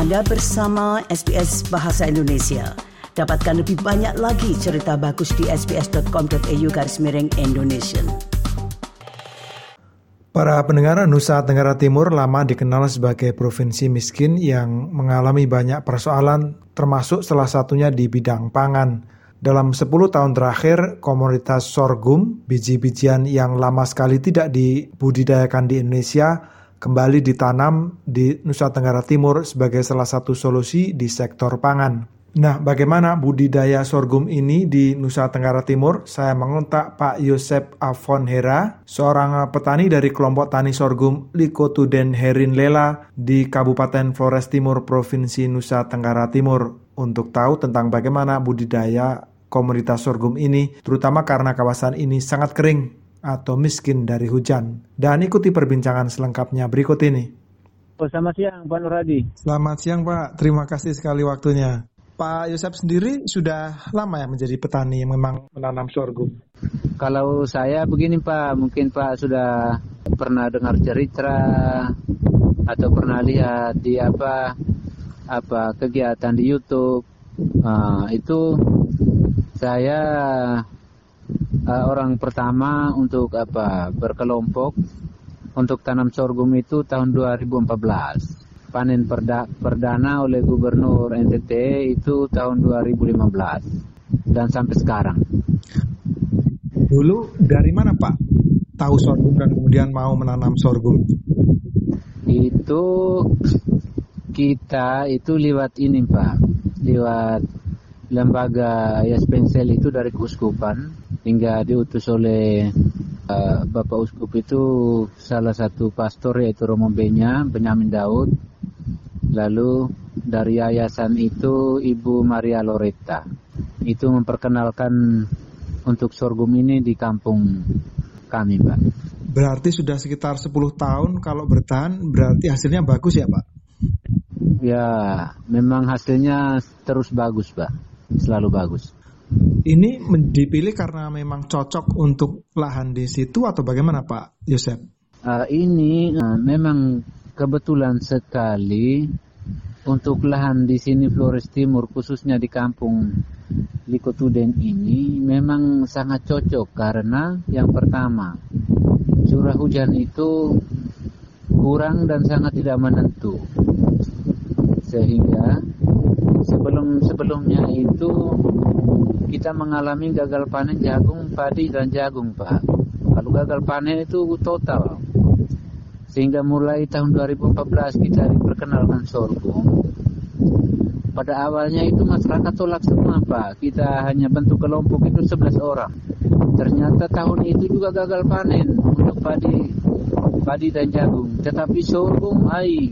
Anda bersama SBS Bahasa Indonesia. Dapatkan lebih banyak lagi cerita bagus di sbs.com.au garis miring Indonesia. Para pendengar Nusa Tenggara Timur lama dikenal sebagai provinsi miskin yang mengalami banyak persoalan termasuk salah satunya di bidang pangan. Dalam 10 tahun terakhir, komoditas sorghum, biji-bijian yang lama sekali tidak dibudidayakan di Indonesia, kembali ditanam di Nusa Tenggara Timur sebagai salah satu solusi di sektor pangan. Nah, bagaimana budidaya sorghum ini di Nusa Tenggara Timur? Saya mengontak Pak Yosep Afon Hera, seorang petani dari kelompok tani sorghum Likotuden Herin Lela di Kabupaten Flores Timur, Provinsi Nusa Tenggara Timur, untuk tahu tentang bagaimana budidaya komunitas sorghum ini, terutama karena kawasan ini sangat kering atau miskin dari hujan. Dan ikuti perbincangan selengkapnya berikut ini. Oh, selamat siang, Pak Nuradi. Selamat siang, Pak. Terima kasih sekali waktunya. Pak Yosep sendiri sudah lama ya menjadi petani yang memang menanam sorghum? Kalau saya begini Pak, mungkin Pak sudah pernah dengar cerita atau pernah lihat di apa apa kegiatan di YouTube. Uh, itu saya uh, orang pertama untuk apa berkelompok untuk tanam sorghum itu tahun 2014. Panen perda perdana oleh Gubernur NTT itu tahun 2015 dan sampai sekarang. Dulu dari mana Pak tahu sorghum dan kemudian mau menanam sorghum? Itu kita itu lewat ini Pak, lewat lembaga Yas Pensel itu dari keuskupan hingga diutus oleh uh, Bapak Uskup itu salah satu pastor yaitu Romo Benya, Benyamin Daud. Lalu dari yayasan itu Ibu Maria Loretta. Itu memperkenalkan untuk sorghum ini di kampung kami, Pak. Berarti sudah sekitar 10 tahun kalau bertahan berarti hasilnya bagus ya, Pak? Ya, memang hasilnya terus bagus, Pak selalu bagus. Ini dipilih karena memang cocok untuk lahan di situ atau bagaimana Pak Yosef? Uh, ini uh, memang kebetulan sekali untuk lahan di sini Flores Timur khususnya di kampung Likotuden ini memang sangat cocok karena yang pertama curah hujan itu kurang dan sangat tidak menentu sehingga sebelum sebelumnya itu kita mengalami gagal panen jagung, padi dan jagung, Pak. Kalau gagal panen itu total. Sehingga mulai tahun 2014 kita diperkenalkan sorghum. Pada awalnya itu masyarakat tolak semua, Pak. Kita hanya bentuk kelompok itu 11 orang. Ternyata tahun itu juga gagal panen untuk padi padi dan jagung. Tetapi sorghum, ai,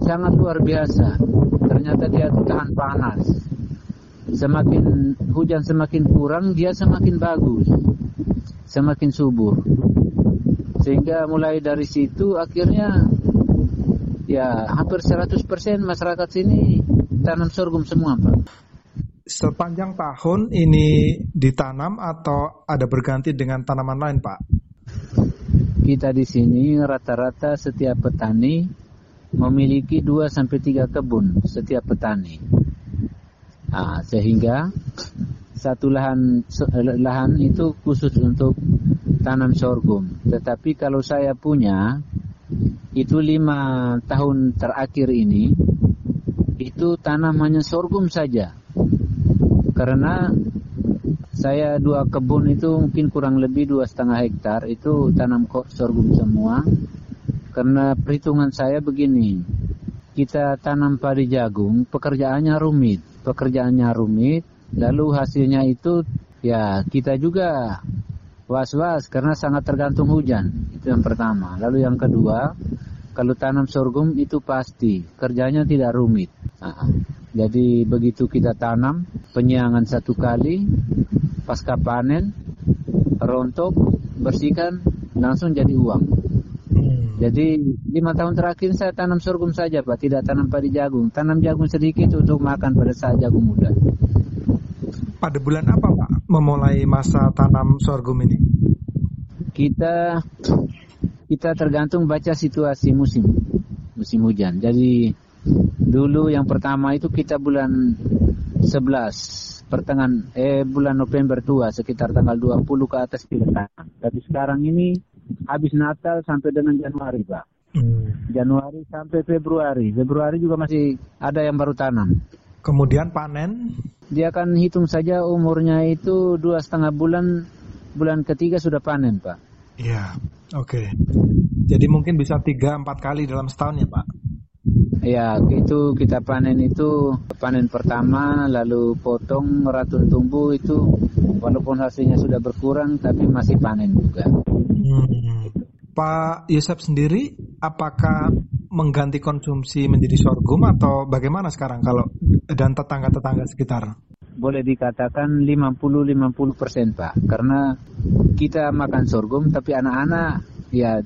sangat luar biasa ternyata dia tahan panas. Semakin hujan semakin kurang, dia semakin bagus, semakin subur. Sehingga mulai dari situ akhirnya ya hampir 100% masyarakat sini tanam sorghum semua, Pak. Sepanjang tahun ini ditanam atau ada berganti dengan tanaman lain, Pak? Kita di sini rata-rata setiap petani memiliki 2 sampai 3 kebun setiap petani. Nah, sehingga satu lahan lahan itu khusus untuk tanam sorghum. Tetapi kalau saya punya itu lima tahun terakhir ini itu tanamannya sorghum saja. Karena saya dua kebun itu mungkin kurang lebih dua setengah hektar itu tanam sorghum semua karena perhitungan saya begini, kita tanam padi jagung, pekerjaannya rumit, pekerjaannya rumit, lalu hasilnya itu ya kita juga was-was karena sangat tergantung hujan. Itu yang pertama. Lalu yang kedua, kalau tanam sorghum itu pasti kerjanya tidak rumit. Nah, jadi begitu kita tanam, penyiangan satu kali, pasca panen, rontok, bersihkan, langsung jadi uang. Jadi lima tahun terakhir saya tanam sorghum saja Pak, tidak tanam padi jagung. Tanam jagung sedikit untuk makan pada saat jagung muda. Pada bulan apa Pak memulai masa tanam sorghum ini? Kita kita tergantung baca situasi musim musim hujan. Jadi Dulu yang pertama itu kita bulan 11 pertengahan eh bulan November tua sekitar tanggal 20 ke atas kita tanam. Tapi sekarang ini habis Natal sampai dengan Januari, Pak. Hmm. Januari sampai Februari. Februari juga masih ada yang baru tanam. Kemudian panen? Dia akan hitung saja umurnya itu dua setengah bulan. Bulan ketiga sudah panen, Pak. Iya, oke. Okay. Jadi mungkin bisa tiga empat kali dalam setahun ya, Pak? Ya, itu kita panen itu panen pertama, lalu potong ratun tumbuh itu walaupun hasilnya sudah berkurang tapi masih panen juga. Hmm. Pak Yusuf sendiri apakah mengganti konsumsi menjadi sorghum atau bagaimana sekarang kalau dan tetangga-tetangga sekitar? Boleh dikatakan 50-50 persen Pak, karena kita makan sorghum tapi anak-anak ya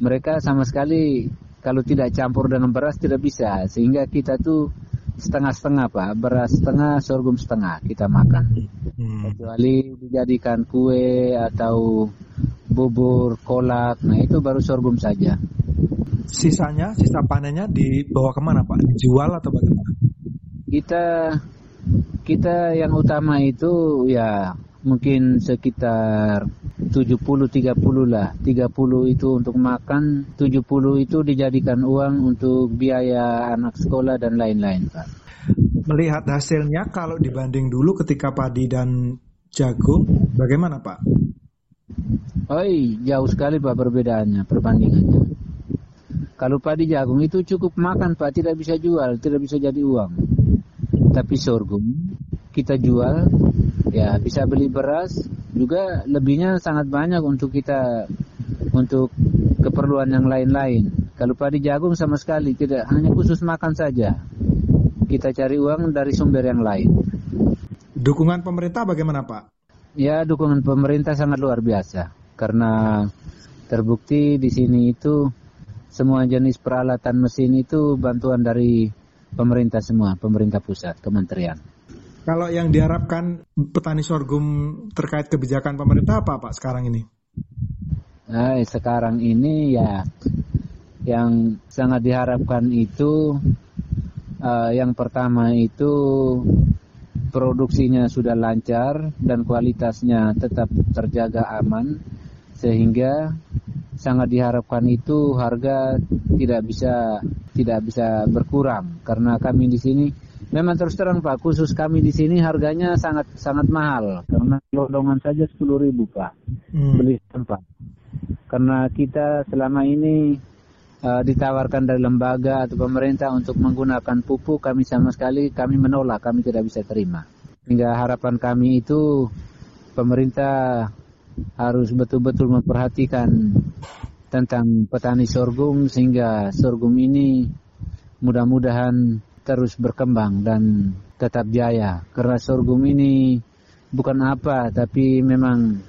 mereka sama sekali kalau tidak campur dengan beras tidak bisa sehingga kita tuh setengah-setengah pak. Beras setengah sorghum setengah kita makan. Hmm. kecuali dijadikan kue atau bubur kolak nah itu baru sorghum saja. Sisanya sisa panennya dibawa ke mana pak? Dijual atau bagaimana? Kita kita yang utama itu ya mungkin sekitar 70-30 lah. 30 itu untuk makan, 70 itu dijadikan uang untuk biaya anak sekolah dan lain-lain, Pak. Melihat hasilnya kalau dibanding dulu ketika padi dan jagung, bagaimana, Pak? Oi, jauh sekali Pak perbedaannya, perbandingannya. Kalau padi jagung itu cukup makan Pak, tidak bisa jual, tidak bisa jadi uang. Tapi sorghum kita jual, ya bisa beli beras, juga lebihnya sangat banyak untuk kita untuk keperluan yang lain-lain. Kalau padi jagung sama sekali tidak hanya khusus makan saja. Kita cari uang dari sumber yang lain. Dukungan pemerintah bagaimana Pak? Ya dukungan pemerintah sangat luar biasa karena terbukti di sini itu semua jenis peralatan mesin itu bantuan dari pemerintah semua, pemerintah pusat, kementerian. Kalau yang diharapkan petani sorghum terkait kebijakan pemerintah apa Pak sekarang ini? Nah, sekarang ini ya yang sangat diharapkan itu uh, yang pertama itu produksinya sudah lancar dan kualitasnya tetap terjaga aman sehingga sangat diharapkan itu harga tidak bisa tidak bisa berkurang karena kami di sini Memang terus terang Pak, khusus kami di sini harganya sangat sangat mahal karena lodongan saja sepuluh ribu Pak hmm. beli tempat. Karena kita selama ini uh, ditawarkan dari lembaga atau pemerintah untuk menggunakan pupuk, kami sama sekali kami menolak, kami tidak bisa terima. Hingga harapan kami itu pemerintah harus betul-betul memperhatikan tentang petani sorghum sehingga sorghum ini mudah-mudahan terus berkembang dan tetap jaya. Karena sorghum ini bukan apa, tapi memang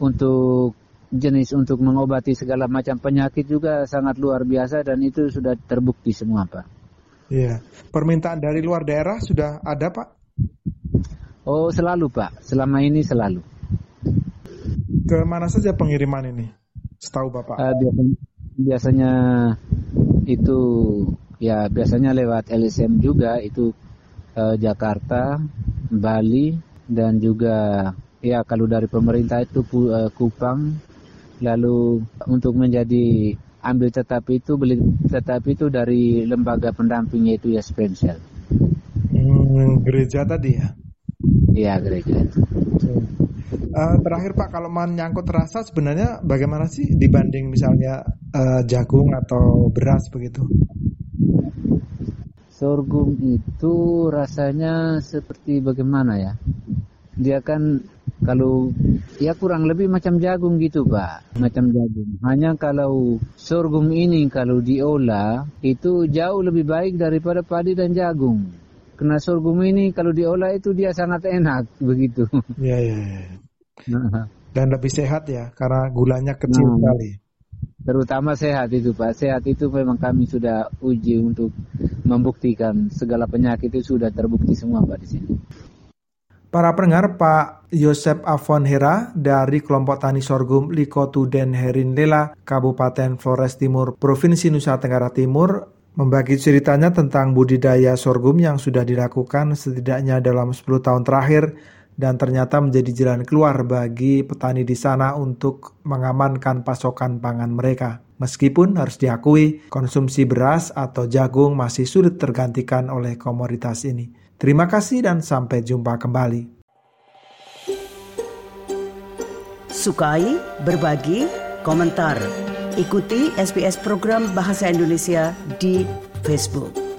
untuk jenis untuk mengobati segala macam penyakit juga sangat luar biasa dan itu sudah terbukti semua Pak. Iya. Permintaan dari luar daerah sudah ada Pak? Oh selalu Pak, selama ini selalu. Ke mana saja pengiriman ini? Setahu Bapak? Uh, biasanya, biasanya itu ya biasanya lewat LSM juga itu eh, Jakarta, Bali dan juga ya kalau dari pemerintah itu eh, Kupang lalu untuk menjadi ambil tetap itu beli tetap itu dari lembaga pendamping yaitu ya Spensel. Hmm, gereja tadi ya? Iya gereja. Uh, terakhir Pak, kalau menyangkut rasa sebenarnya bagaimana sih dibanding misalnya uh, jagung atau beras begitu? Sorghum itu rasanya seperti bagaimana ya? Dia kan kalau ya kurang lebih macam jagung gitu pak, macam jagung. Hanya kalau sorghum ini kalau diolah itu jauh lebih baik daripada padi dan jagung. Karena sorghum ini kalau diolah itu dia sangat enak begitu. Iya iya. Ya. Nah. Dan lebih sehat ya karena gulanya kecil nah, sekali terutama sehat itu Pak. Sehat itu memang kami sudah uji untuk membuktikan segala penyakit itu sudah terbukti semua Pak di sini. Para pendengar, Pak Yosep Afon Hera dari kelompok tani sorghum Likotu Den Herin Lela, Kabupaten Flores Timur, Provinsi Nusa Tenggara Timur, membagi ceritanya tentang budidaya sorghum yang sudah dilakukan setidaknya dalam 10 tahun terakhir dan ternyata menjadi jalan keluar bagi petani di sana untuk mengamankan pasokan pangan mereka. Meskipun harus diakui, konsumsi beras atau jagung masih sulit tergantikan oleh komoditas ini. Terima kasih dan sampai jumpa kembali. Sukai, berbagi, komentar. Ikuti SBS program Bahasa Indonesia di Facebook.